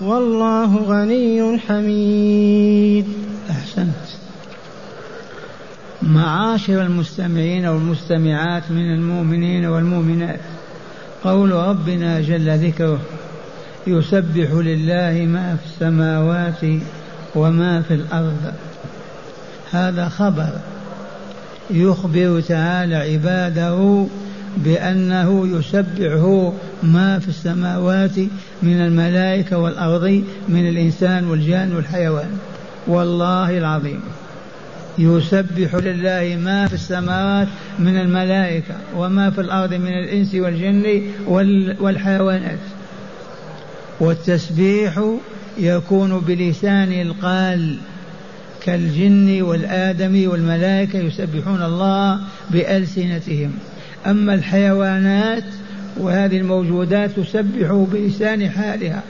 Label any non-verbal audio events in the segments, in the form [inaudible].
والله غني حميد. أحسنت. معاشر المستمعين والمستمعات من المؤمنين والمؤمنات قول ربنا جل ذكره يسبح لله ما في السماوات وما في الأرض. هذا خبر يخبر تعالى عباده بأنه يسبحه ما في السماوات من الملائكة والأرض من الإنسان والجان والحيوان. والله العظيم. يسبح لله ما في السماوات من الملائكة وما في الأرض من الإنس والجن والحيوانات. والتسبيح يكون بلسان القال. كالجن والآدم والملائكة يسبحون الله بألسنتهم. أما الحيوانات وهذه الموجودات تسبح بلسان حالها.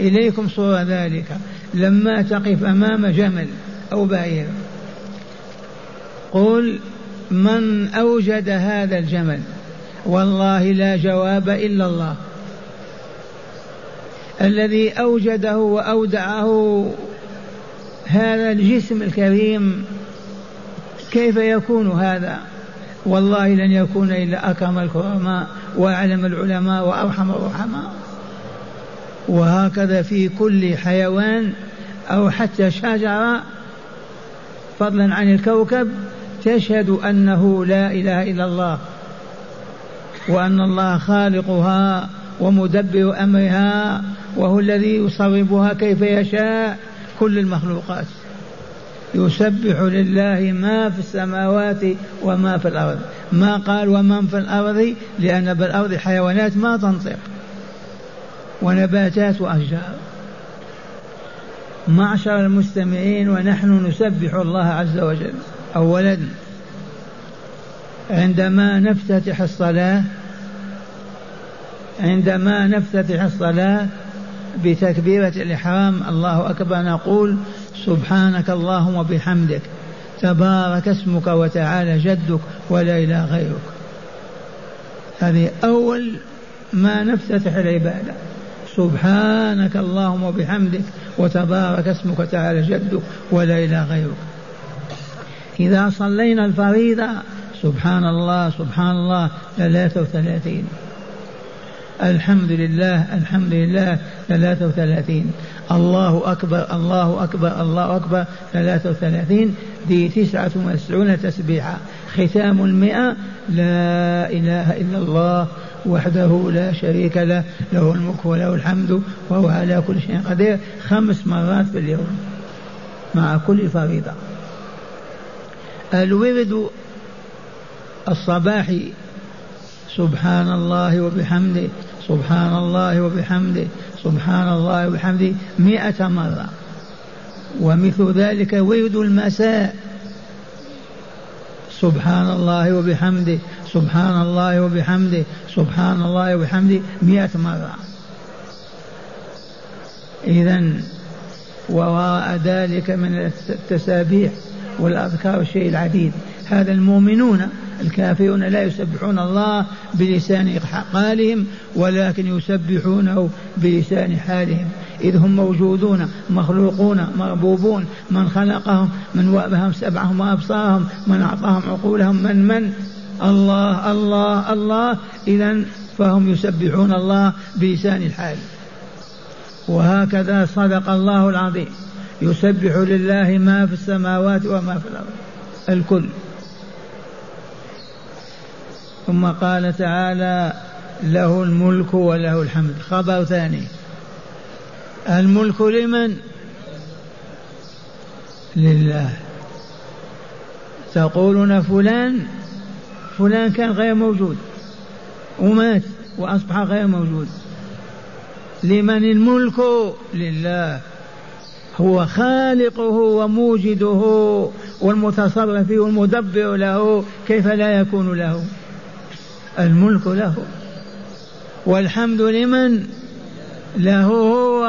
إليكم صورة ذلك. لما تقف أمام جمل أو بعير. قل من أوجد هذا الجمل؟ والله لا جواب إلا الله. الذي أوجده وأودعه هذا الجسم الكريم كيف يكون هذا؟ والله لن يكون إلا أكرم الكرماء. وأعلم العلماء وأرحم الرحماء. وهكذا في كل حيوان أو حتى شجرة فضلا عن الكوكب تشهد أنه لا إله إلا الله وأن الله خالقها ومدبر أمرها وهو الذي يصرفها كيف يشاء كل المخلوقات. يسبح لله ما في السماوات وما في الأرض. ما قال ومن في الأرض؟ لأن بالارض حيوانات ما تنطق. ونباتات وأشجار. معشر المستمعين ونحن نسبح الله عز وجل. أولا عندما نفتتح الصلاة عندما نفتتح الصلاة بتكبيرة الإحرام الله أكبر نقول سبحانك اللهم وبحمدك تبارك اسمك وتعالى جدك ولا إله غيرك. هذه أول ما نفتتح العبادة. سبحانك اللهم وبحمدك وتبارك اسمك وتعالى جدك ولا إله غيرك. إذا صلينا الفريضة سبحان الله سبحان الله ثلاثة وثلاثين. الحمد لله الحمد لله ثلاثة وثلاثين. الله أكبر الله أكبر الله أكبر ثلاثة وثلاثين دي تسعة وتسعون تسبيحة ختام المئة لا إله إلا الله وحده لا شريك له له الملك وله الحمد وهو على كل شيء قدير خمس مرات في اليوم مع كل فريضة. الورد الصباحي سبحان الله وبحمده. سبحان الله وبحمده سبحان الله وبحمده مئة مرة. ومثل ذلك ورد المساء سبحان الله وبحمده سبحان الله وبحمده سبحان الله وبحمده مئة مرة. إذا وراء ذلك من التسابيح والأذكار الشيء العديد. هذا المؤمنون الكافرون لا يسبحون الله بلسان قالهم ولكن يسبحونه بلسان حالهم. إذ هم موجودون مخلوقون مربوبون من خلقهم من وأبهم سبعهم وأبصارهم من أعطاهم عقولهم من من؟ الله الله الله. إذا فهم يسبحون الله بلسان الحال. وهكذا صدق الله العظيم. يسبح لله ما في السماوات وما في الأرض. الكل. ثم قال تعالى له الملك وله الحمد. خبر ثاني. الملك لمن؟ لله. تقولون فلان فلان كان غير موجود. ومات وأصبح غير موجود. لمن الملك؟ لله. هو خالقه وموجده والمتصرف والمدبر له. كيف لا يكون له؟ الملك له. والحمد لمن له هو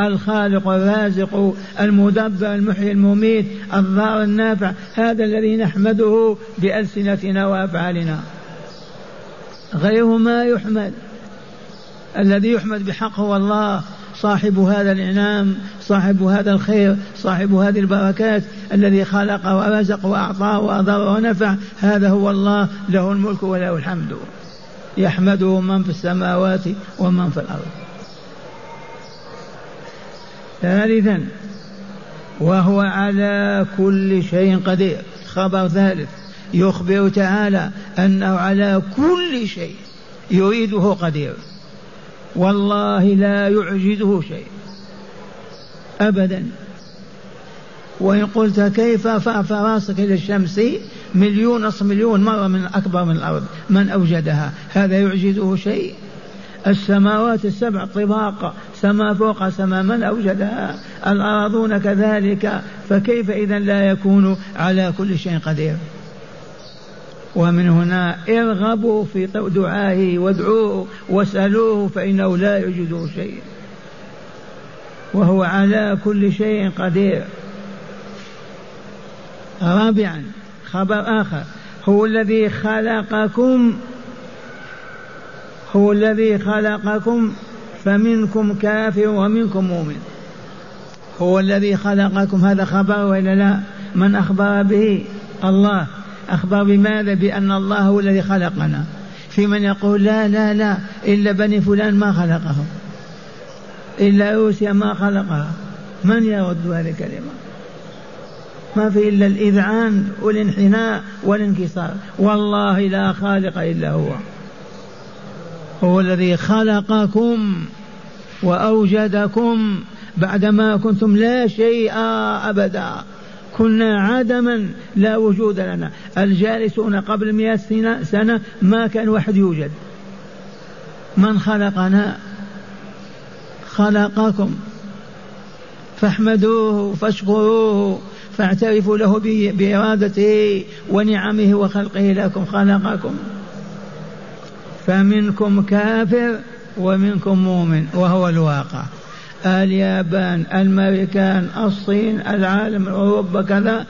الخالق الرازق المدبر المحيي المميت الضار النافع هذا الذي نحمده بألسنتنا وأفعالنا. غير ما يحمد. الذي يحمد بحق هو الله. صاحب هذا الإنعام صاحب هذا الخير صاحب هذه البركات الذي خلق ورزق وأعطى وأضر ونفع. هذا هو الله له الملك وله الحمد. يحمده من في السماوات ومن في الأرض. ثالثا وهو على كل شيء قدير. خبر ثالث يخبر تعالى أنه على كل شيء يريده قدير. والله لا يعجزه شيء. أبدا. وإن قلت كيف فارفع راسك إلى الشمس مليون نصف مليون مرة من أكبر من الأرض من أوجدها هذا يعجزه شيء؟ السماوات السبع طباق سما فوق سما من أوجدها الأراضون كذلك فكيف إذا لا يكون على كل شيء قدير؟ ومن هنا ارغبوا في دعائه وادعوه واسألوه فإنه لا يجده شيء وهو على كل شيء قدير. رابعا خبر آخر هو الذي خلقكم هو الذي خلقكم فمنكم كافر ومنكم مؤمن. هو الذي خلقكم هذا خبر وإلا لا؟ من أخبر به؟ الله. أخبر بماذا؟ بأن الله هو الذي خلقنا. في من يقول لا لا لا إلا بني فلان ما خلقهم إلا روسيا ما خلقها من يرد هذه الكلمة؟ ما في إلا الإذعان والانحناء والانكسار. والله لا خالق إلا هو. هو الذي خلقكم وأوجدكم بعدما كنتم لا شيء أبدا. كنا عدما لا وجود لنا. الجالسون قبل مئة سنة, سنة ما كان واحد يوجد. من خلقنا؟ خلقكم. فاحمدوه فاشكروه فاعترفوا له بإرادته ونعمه وخلقه لكم خلقكم. فمنكم كافر ومنكم مؤمن وهو الواقع. اليابان الامريكان الصين العالم أوروبا كذا.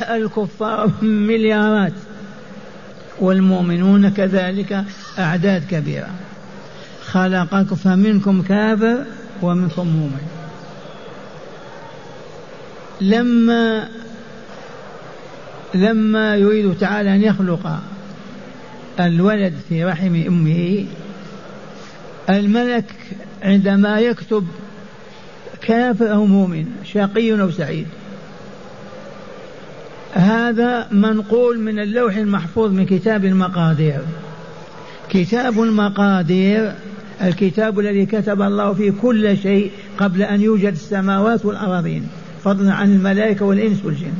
[coughs] الكفار مليارات. والمؤمنون كذلك أعداد كبيرة. خلقكم فمنكم كافر ومنكم مؤمن. لما لما يريد تعالى أن يخلق الولد في رحم أمه الملك عندما يكتب كافر أو مؤمن شقي أو سعيد. هذا منقول من اللوح المحفوظ من كتاب المقادير. كتاب المقادير الكتاب الذي كتب الله فيه كل شيء قبل أن يوجد السماوات والأراضين فضلا عن الملائكة والإنس والجن.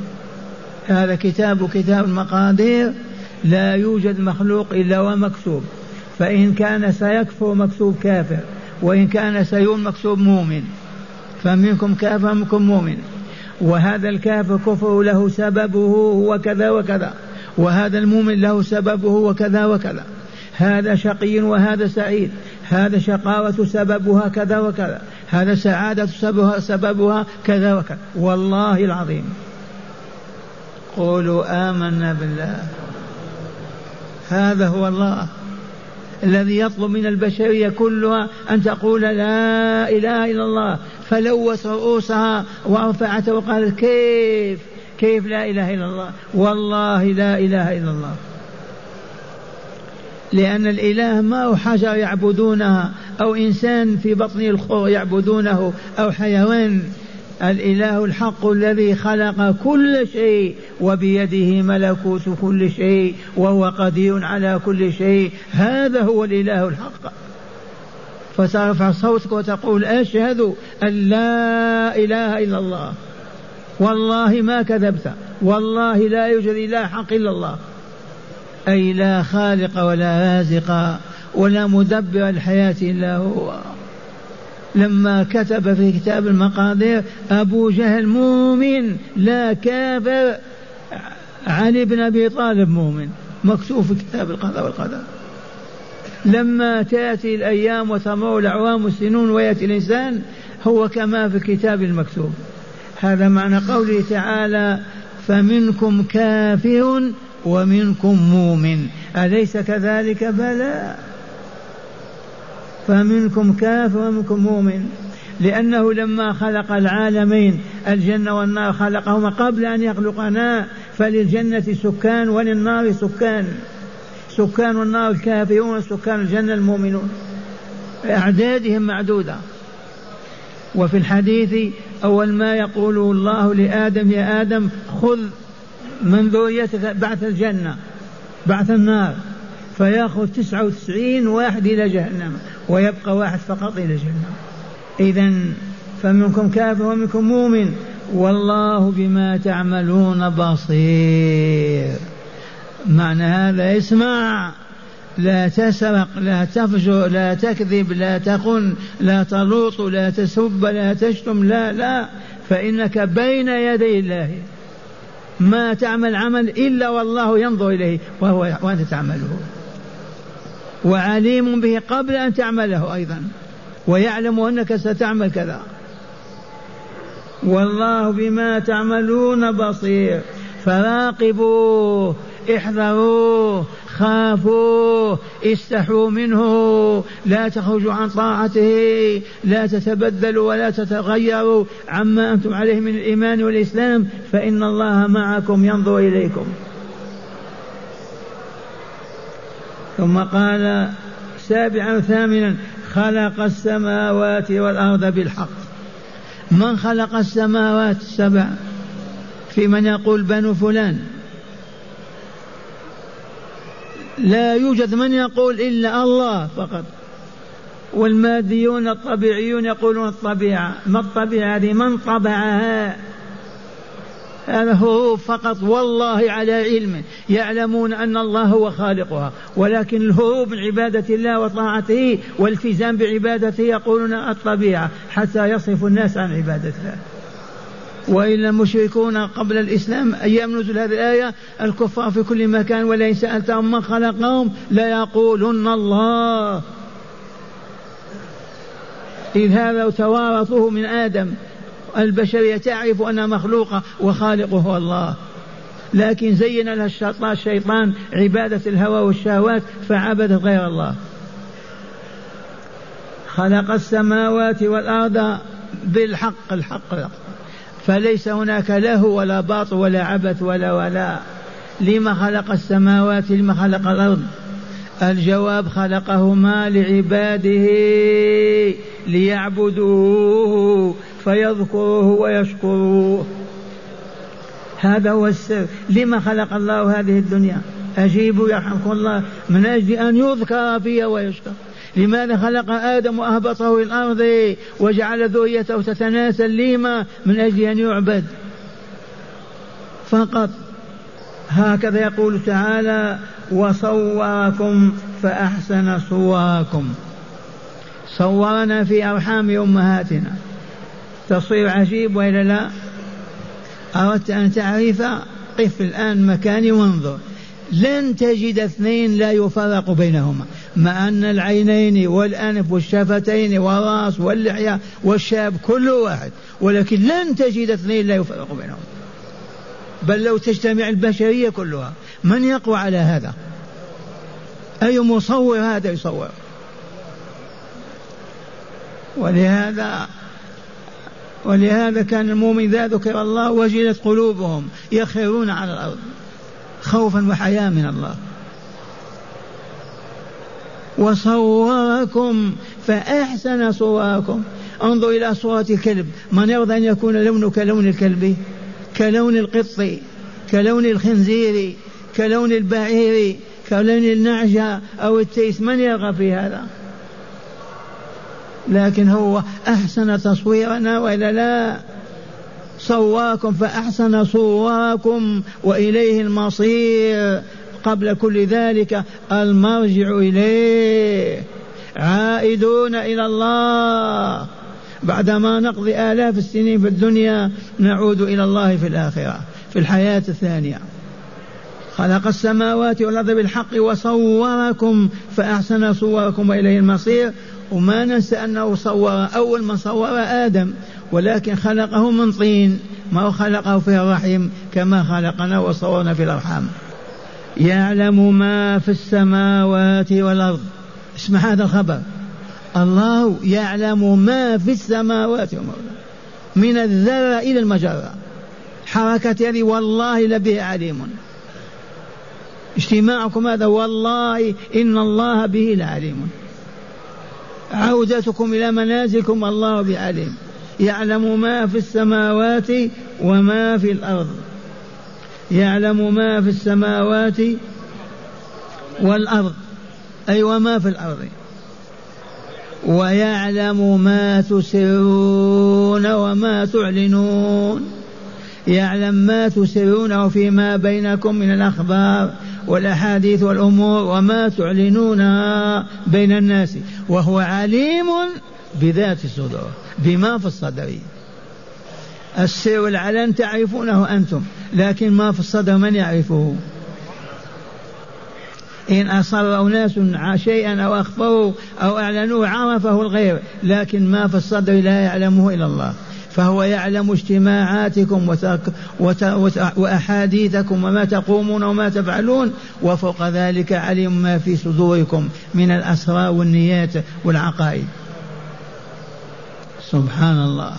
هذا كتاب كتاب المقادير لا يوجد مخلوق إلا ومكتوب. فإن كان سيكفر مكتوب كافر. وإن كان سيوم مكتوب مؤمن فمنكم كافر منكم مؤمن. وهذا الكافر كفر له سببه هو كذا وكذا وهذا المؤمن له سببه وكذا وكذا. هذا شقي وهذا سعيد هذا شقاوة سببها كذا وكذا هذا سعادة سببها, سببها كذا وكذا. والله العظيم. قولوا آمنا بالله. هذا هو الله. الذي يطلب من البشرية كلها أن تقول لا إله إلا الله فلوت رؤوسها ورفعت وقالت كيف؟ كيف لا إله إلا الله؟ والله لا إله إلا الله. لأن الإله ما هو حجر يعبدونها أو إنسان في بطن الخور يعبدونه أو حيوان الإله الحق الذي خلق كل شيء وبيده ملكوت كل شيء وهو قدير على كل شيء. هذا هو الإله الحق. فترفع صوتك وتقول أشهد أن لا إله إلا الله. والله ما كذبت. والله لا يوجد إله حق إلا الله. أي لا خالق ولا رازق ولا مدبر الحياة إلا هو. لما كتب في كتاب المقادير أبو جهل مؤمن لا كافر علي بن أبي طالب مؤمن. مكتوب في كتاب القضاء والقدر. لما تأتي الأيام وتمر الأعوام والسنون ويأتي الإنسان هو كما في الكتاب المكتوب. هذا معنى قوله تعالى فمنكم كافر ومنكم مؤمن أليس كذلك؟ بلى. فمنكم كافر ومنكم مؤمن. لأنه لما خلق العالمين الجنة والنار خلقهما قبل أن يخلقنا فللجنة سكان وللنار سكان. سكان النار الكافرون سكان الجنة المؤمنون. أعدادهم معدودة. وفي الحديث أول ما يقول الله لآدم يا آدم خذ من ذريتك بعث الجنة بعث النار. فيأخذ تسعة وتسعين واحد إلى جهنم. ويبقى واحد فقط إلى جهنم إذا فمنكم كافر ومنكم مؤمن والله بما تعملون بصير. معنى هذا اسمع لا تسرق لا تفجر لا تكذب لا تخن لا تلوط لا تسب لا تشتم لا لا. فإنك بين يدي الله. ما تعمل عمل إلا والله ينظر إليه وهو وأنت تعمله. وعليم به قبل أن تعمله أيضا ويعلم أنك ستعمل كذا. والله بما تعملون بصير. فراقبوه احذروه خافوا استحوا منه. لا تخرجوا عن طاعته لا تتبدلوا ولا تتغيروا عما أنتم عليه من الإيمان والإسلام فإن الله معكم ينظر إليكم. ثم قال سابعا ثامنا خلق السماوات والأرض بالحق. من خلق السماوات السبع؟ في من يقول بنو فلان. لا يوجد من يقول إلا الله فقط. والماديون الطبيعيون يقولون الطبيعة. ما الطبيعة هذه؟ من طبعها؟ هذا هروب فقط والله على علم يعلمون أن الله هو خالقها ولكن الهروب من عبادة الله وطاعته والالتزام بعبادته يقولون الطبيعة حتى يصرف الناس عن عبادة الله وإلا المشركون قبل الإسلام أيام نزول هذه الآية الكفار في كل مكان ولئن سألتهم من خلقهم ليقولن الله. إذ هذا توارثوه من آدم. البشرية تعرف أنها مخلوقة وخالقه هو الله. لكن زين لها الشيطان عبادة الهوى والشهوات فعبدت غير الله. خلق السماوات والأرض بالحق الحق, الحق. فليس هناك له ولا باطل ولا عبث ولا ولا لما خلق السماوات لما خلق الأرض. الجواب خلقهما لعباده ليعبدوه فيذكروه ويشكروه. هذا هو السر. لما خلق الله هذه الدنيا؟ أجيبوا يرحمكم الله من أجل أن يذكر فيها ويشكر. لماذا خلق آدم وأهبطه الأرض وجعل ذريته تتناسل لما من أجل أن يعبد؟ فقط. هكذا يقول تعالى وصوركم فأحسن صوركم صورنا في أرحام أمهاتنا. تصوير عجيب وإلا لا؟ أردت أن تعرف؟ قف الآن مكاني وانظر. لن تجد اثنين لا يفرق بينهما. مع أن العينين والأنف والشفتين والرأس واللحية والشاب كل واحد. ولكن لن تجد اثنين لا يفرق بينهما. بل لو تجتمع البشرية كلها. من يقوى على هذا؟ أي مصور هذا يصور؟ ولهذا ولهذا كان المؤمن إذا ذكر الله وجلت قلوبهم يخرون على الأرض خوفا وحياء من الله. وصوركم فأحسن صوركم. انظر إلى صورة الكلب. من يرضى أن يكون لونه كلون الكلب؟ كلون القط كلون الخنزير؟ كلون البعير كلون النعجة أو التيس من يرغب في هذا؟ لكن هو أحسن تصويرنا وإلا لا؟ صواكم فأحسن صوركم وإليه المصير. قبل كل ذلك المرجع إليه. عائدون إلى الله. بعدما نقضي آلاف السنين في الدنيا نعود إلى الله في الآخرة في الحياة الثانية. خلق السماوات والأرض بالحق وصوركم فأحسن صوركم وإليه المصير. وما ننسى أنه صور أول من صور آدم ولكن خلقه من طين. ما خلقه في الرحم كما خلقنا وصورنا في الأرحام. يعلم ما في السماوات والأرض. اسمع هذا الخبر. الله يعلم ما في السماوات والأرض. من الذرة إلى المجرة. حركة هذه والله لبه عليم. اجتماعكم هذا والله إن الله به لعليم. عودتكم إلى منازلكم الله بعليم. يعلم ما في السماوات وما في الأرض. يعلم ما في السماوات والأرض. أي وما في الأرض. ويعلم ما تسرون وما تعلنون. يعلم ما تسرونه فيما بينكم من الأخبار. والأحاديث والأمور وما تعلنونها بين الناس وهو عليم بذات الصدور بما في الصدر. السر والعلن تعرفونه أنتم لكن ما في الصدر من يعرفه؟ إن أصر أناس شيئا أو أخفروا أو أعلنوه عرفه الغير لكن ما في الصدر لا يعلمه إلا الله. فهو يعلم اجتماعاتكم وأحاديثكم وما تقومون وما تفعلون وفوق ذلك علم ما في صدوركم من الأسرار والنيات والعقائد. سبحان الله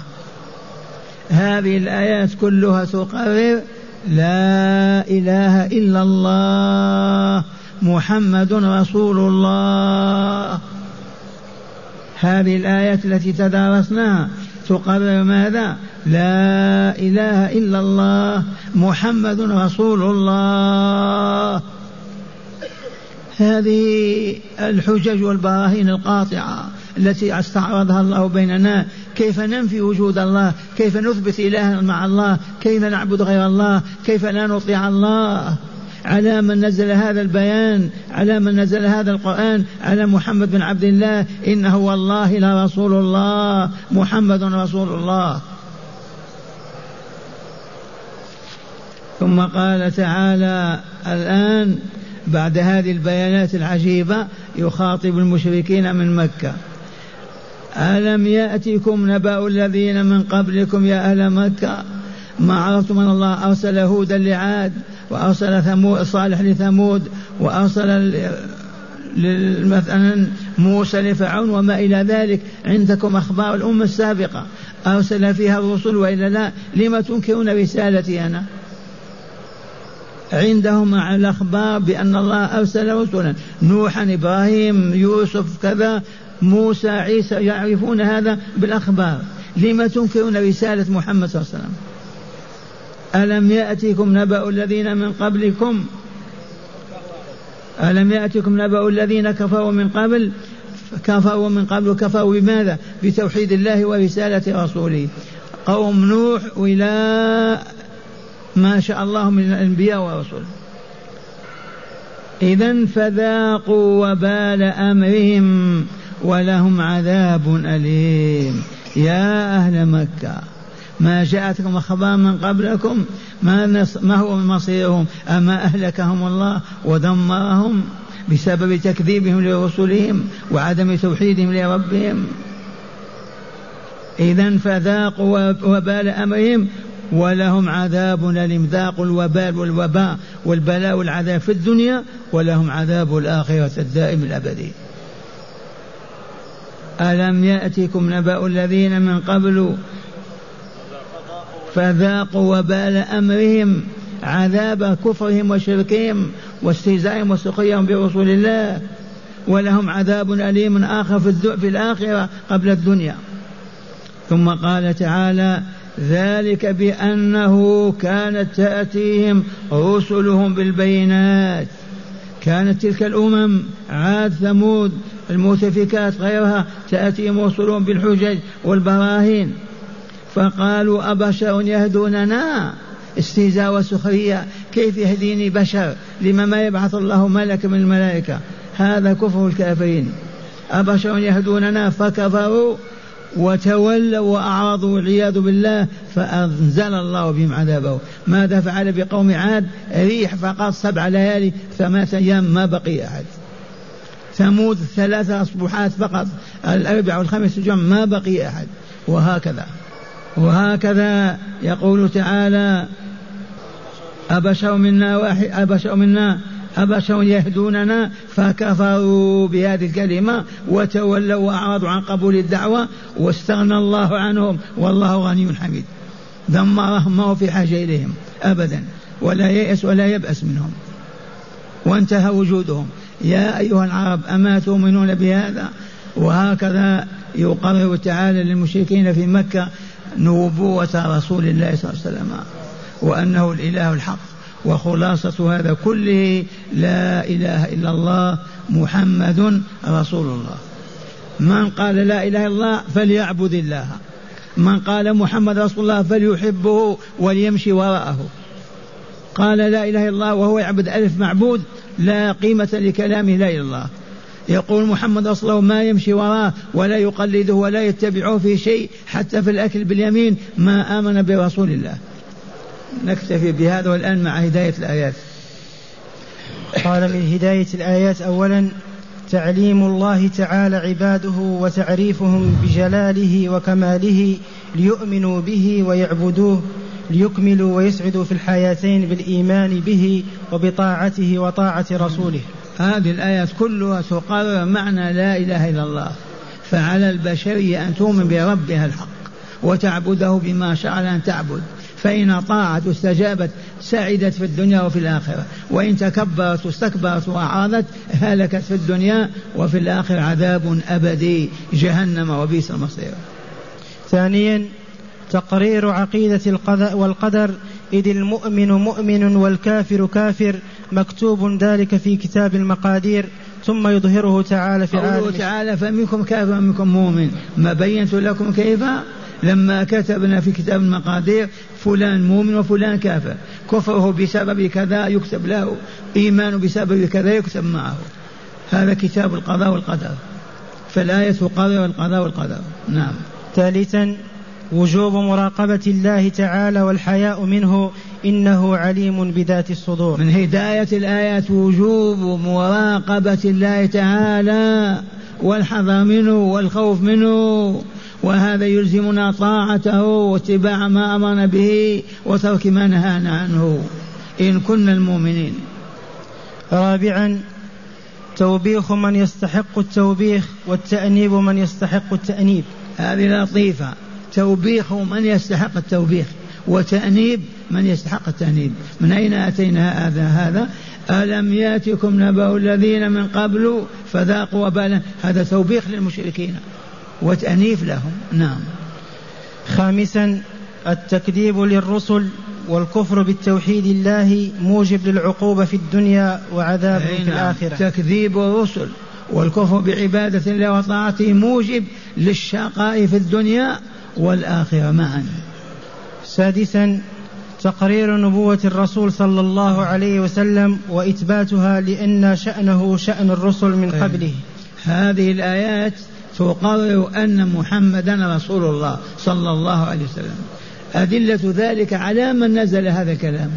هذه الآيات كلها تقرر لا إله إلا الله. محمد رسول الله. هذه الآيات التي تدارسناها تقرر ماذا؟ لا إله إلا الله محمد رسول الله. هذه الحجج والبراهين القاطعة التي استعرضها الله بيننا. كيف ننفي وجود الله؟ كيف نثبت إلها مع الله؟ كيف نعبد غير الله؟ كيف لا نطيع الله؟ على من نزل هذا البيان على من نزل هذا القرآن على محمد بن عبد الله. إنه والله لرسول الله محمد رسول الله. ثم قال تعالى الآن بعد هذه البيانات العجيبة يخاطب المشركين من مكة. ألم يأتكم نبأ الذين من قبلكم يا أهل مكة؟ ما عرفتم أن الله أرسل هودا لعاد؟ وأرسل ثمود صالح لثمود وأرسل مثلا موسى لفرعون وما إلى ذلك. عندكم أخبار الأمة السابقة. أرسل فيها الرسل وإلا لا؟ لما تنكرون رسالتي أنا؟ عندهم الأخبار بأن الله أرسل رسلا. نوحا إبراهيم يوسف كذا. موسى عيسى يعرفون هذا بالأخبار. لما تنكرون رسالة محمد صلى الله عليه وسلم؟ ألم يأتكم نبأ الذين من قبلكم؟ ألم يأتكم نبأ الذين كفروا من قبل؟ كفروا من قبل كفروا بماذا؟ بتوحيد الله ورسالة رسوله. قوم نوح إلى ما شاء الله من الأنبياء والرسل. إذا فذاقوا وبال أمرهم ولهم عذاب أليم. يا أهل مكة. ما جاءتكم أخبار من قبلكم؟ ما, ما هو مصيرهم؟ أما أهلكهم الله ودمرهم بسبب تكذيبهم لرسلهم وعدم توحيدهم لربهم. إذا فذاقوا وبال أمرهم ولهم عذاب أليم. ذاقوا الوبال والوباء والبلاء والعذاب في الدنيا ولهم عذاب الآخرة الدائم الأبدي. ألم يأتكم نبأ الذين من قبل فذاقوا وبال أمرهم عذاب كفرهم وشركهم واستهزائهم وسخريهم برسول الله. ولهم عذاب أليم آخر في, في الآخرة قبل الدنيا. ثم قال تعالى ذلك بأنه كانت تأتيهم رسلهم بالبينات. كانت تلك الأمم عاد ثمود المؤتفكات غيرها تأتيهم رسلهم بالحجج والبراهين. فقالوا أبشر يهدوننا؟ استهزاء وسخرية. كيف يهديني بشر؟ لما ما يبعث الله ملك من الملائكة. هذا كفر الكافرين. أبشر يهدوننا؟ فكفروا وتولوا وأعرضوا والعياذ بالله فأنزل الله بهم عذابه. ماذا فعل بقوم عاد؟ ريح فقط سبع ليالي ثمانية أيام ما بقي أحد. ثمود ثلاثة أصبحات فقط. الأربع والخمس جمع ما بقي أحد. وهكذا. وهكذا يقول تعالى أبشر منا واحد أبشر منا أبشر يهدوننا فكفروا بهذه الكلمة وتولوا وأعرضوا عن قبول الدعوة واستغنى الله عنهم والله غني حميد. دمرهم ما هو في حاجة إليهم أبدا ولا ييأس ولا يبأس منهم. وانتهى وجودهم. يا أيها العرب أما تؤمنون بهذا؟ وهكذا يقرر تعالى للمشركين في مكة نبوة رسول الله صلى الله عليه وسلم وأنه الإله الحق وخلاصة هذا كله لا إله إلا الله محمد رسول الله. من قال لا إله إلا الله فليعبد الله. من قال محمد رسول الله فليحبه وليمشي وراءه. قال لا إله إلا الله وهو يعبد ألف معبود لا قيمة لكلامه لا إله إلا الله. يقول محمد الله ما يمشي وراه ولا يقلده ولا يتبعه في شيء حتى في الأكل باليمين ما آمن برسول الله. نكتفي بهذا والآن مع هداية الآيات. قال من هداية الآيات أولا تعليم الله تعالى عباده وتعريفهم بجلاله وكماله ليؤمنوا به ويعبدوه ليكملوا ويسعدوا في الحياتين بالإيمان به وبطاعته وطاعة رسوله. هذه الآيات كلها تقرر معنى لا إله إلا الله. فعلى البشرية أن تؤمن بربها الحق وتعبده بما شرع أن تعبد. فإن أطاعت واستجابت سعدت في الدنيا وفي الآخرة. وإن تكبرت واستكبرت وأعرضت هلكت في الدنيا وفي الآخرة عذاب أبدي. جهنم وبئس المصير. ثانيا تقرير عقيدة القضاء والقدر. إذ المؤمن مؤمن والكافر كافر. مكتوب ذلك في كتاب المقادير ثم يظهره تعالى في عالم تعالى فمنكم كافر ومنكم مؤمن؟ ما بينت لكم كيف؟ لما كتبنا في كتاب المقادير فلان مؤمن وفلان كافر كفره بسبب كذا يكتب له إيمانه بسبب كذا يكتب معه. هذا كتاب القضاء والقدر. فالآية تقرر القضاء والقدر. نعم. ثالثا وجوب مراقبة الله تعالى والحياء منه إنه عليم بذات الصدور. من هداية الآيات وجوب مراقبة الله تعالى والحذر منه والخوف منه وهذا يلزمنا طاعته واتباع ما أمرنا به وترك ما نهانا عنه. إن كنا المؤمنين. رابعا توبيخ من يستحق التوبيخ والتأنيب من يستحق التأنيب. هذه لطيفة. توبيخ من يستحق التوبيخ. وتأنيب من يستحق التأنيب؟ من أين أتينا هذا؟ هذا ألم يأتكم نبأ الذين من قبل فذاقوا وبالا هذا توبيخ للمشركين وتأنيف لهم. نعم. خامسا التكذيب للرسل والكفر بالتوحيد الله موجب للعقوبة في الدنيا وعذاب في نعم. الآخرة. تكذيب الرسل والكفر بعبادة الله وطاعته موجب للشقاء في الدنيا والآخرة معا. سادسا تقرير نبوة الرسول صلى الله عليه وسلم وإثباتها لأن شأنه شأن الرسل من قبله. هذه الآيات تقرر أن محمدا رسول الله صلى الله عليه وسلم. أدلة ذلك على من نزل هذا الكلام.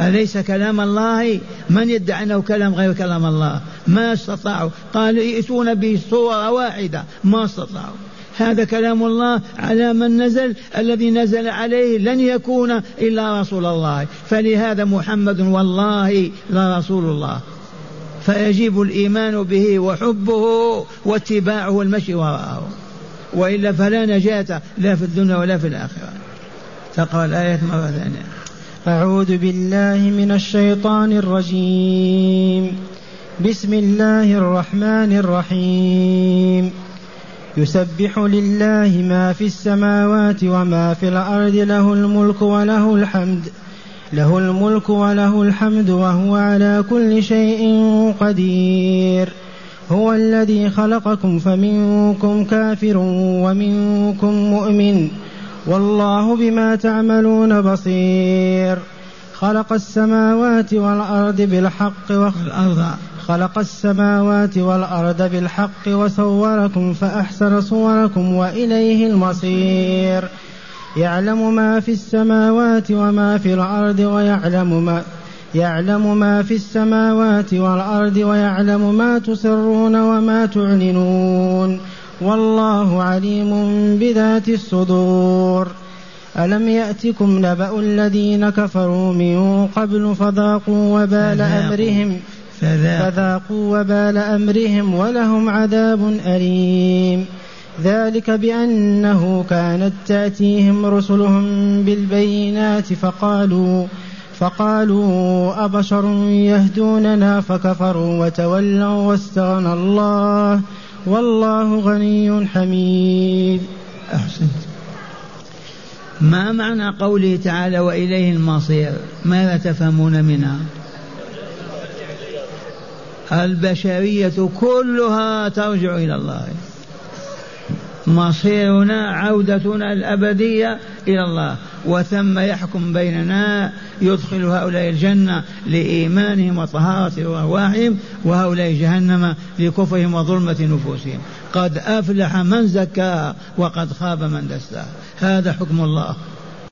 أليس كلام الله؟ من يدعي أنه كلام غير كلام الله؟ ما استطاعوا. قالوا ائتون بصورة واحدة. ما استطاعوا. هذا كلام الله على من نزل الذي نزل عليه لن يكون إلا رسول الله. فلهذا محمد والله لرسول الله. فيجب الإيمان به وحبه واتباعه والمشي وراءه. وإلا فلا نجاة لا في الدنيا ولا في الآخرة. تقرأ الآية مرة ثانية. أعوذ بالله من الشيطان الرجيم. بسم الله الرحمن الرحيم. يسبح لله ما في السماوات وما في الأرض له الملك وله الحمد. له الملك وله الحمد وهو على كل شيء قدير. هو الذي خلقكم فمنكم كافر ومنكم مؤمن. والله بما تعملون بصير. خلق السماوات والأرض بالحق والأرض خلق السماوات والأرض بالحق وصوركم فأحسن صوركم وإليه المصير. يعلم ما في السماوات وما في الأرض ويعلم ما يعلم ما في السماوات والأرض ويعلم ما تسرون وما تعلنون. والله عليم بذات الصدور. ألم يأتكم نبأ الذين كفروا من قبل فذاقوا وبال أمرهم فذاقوا وبال أمرهم ولهم عذاب أليم. ذلك بأنه كانت تأتيهم رسلهم بالبينات فقالوا فقالوا أبشر يهدوننا فكفروا وتولوا واستغنى الله والله غني حميد. أحسنت. ما معنى قوله تعالى وإليه المصير؟ ماذا تفهمون منها؟ البشرية كلها ترجع إلى الله. مصيرنا عودتنا الأبدية إلى الله. وثم يحكم بيننا يدخل هؤلاء الجنة لإيمانهم وطهارة أرواحهم وهؤلاء جهنم لكفرهم وظلمة نفوسهم. قد أفلح من زكاها وقد خاب من دساها هذا حكم الله.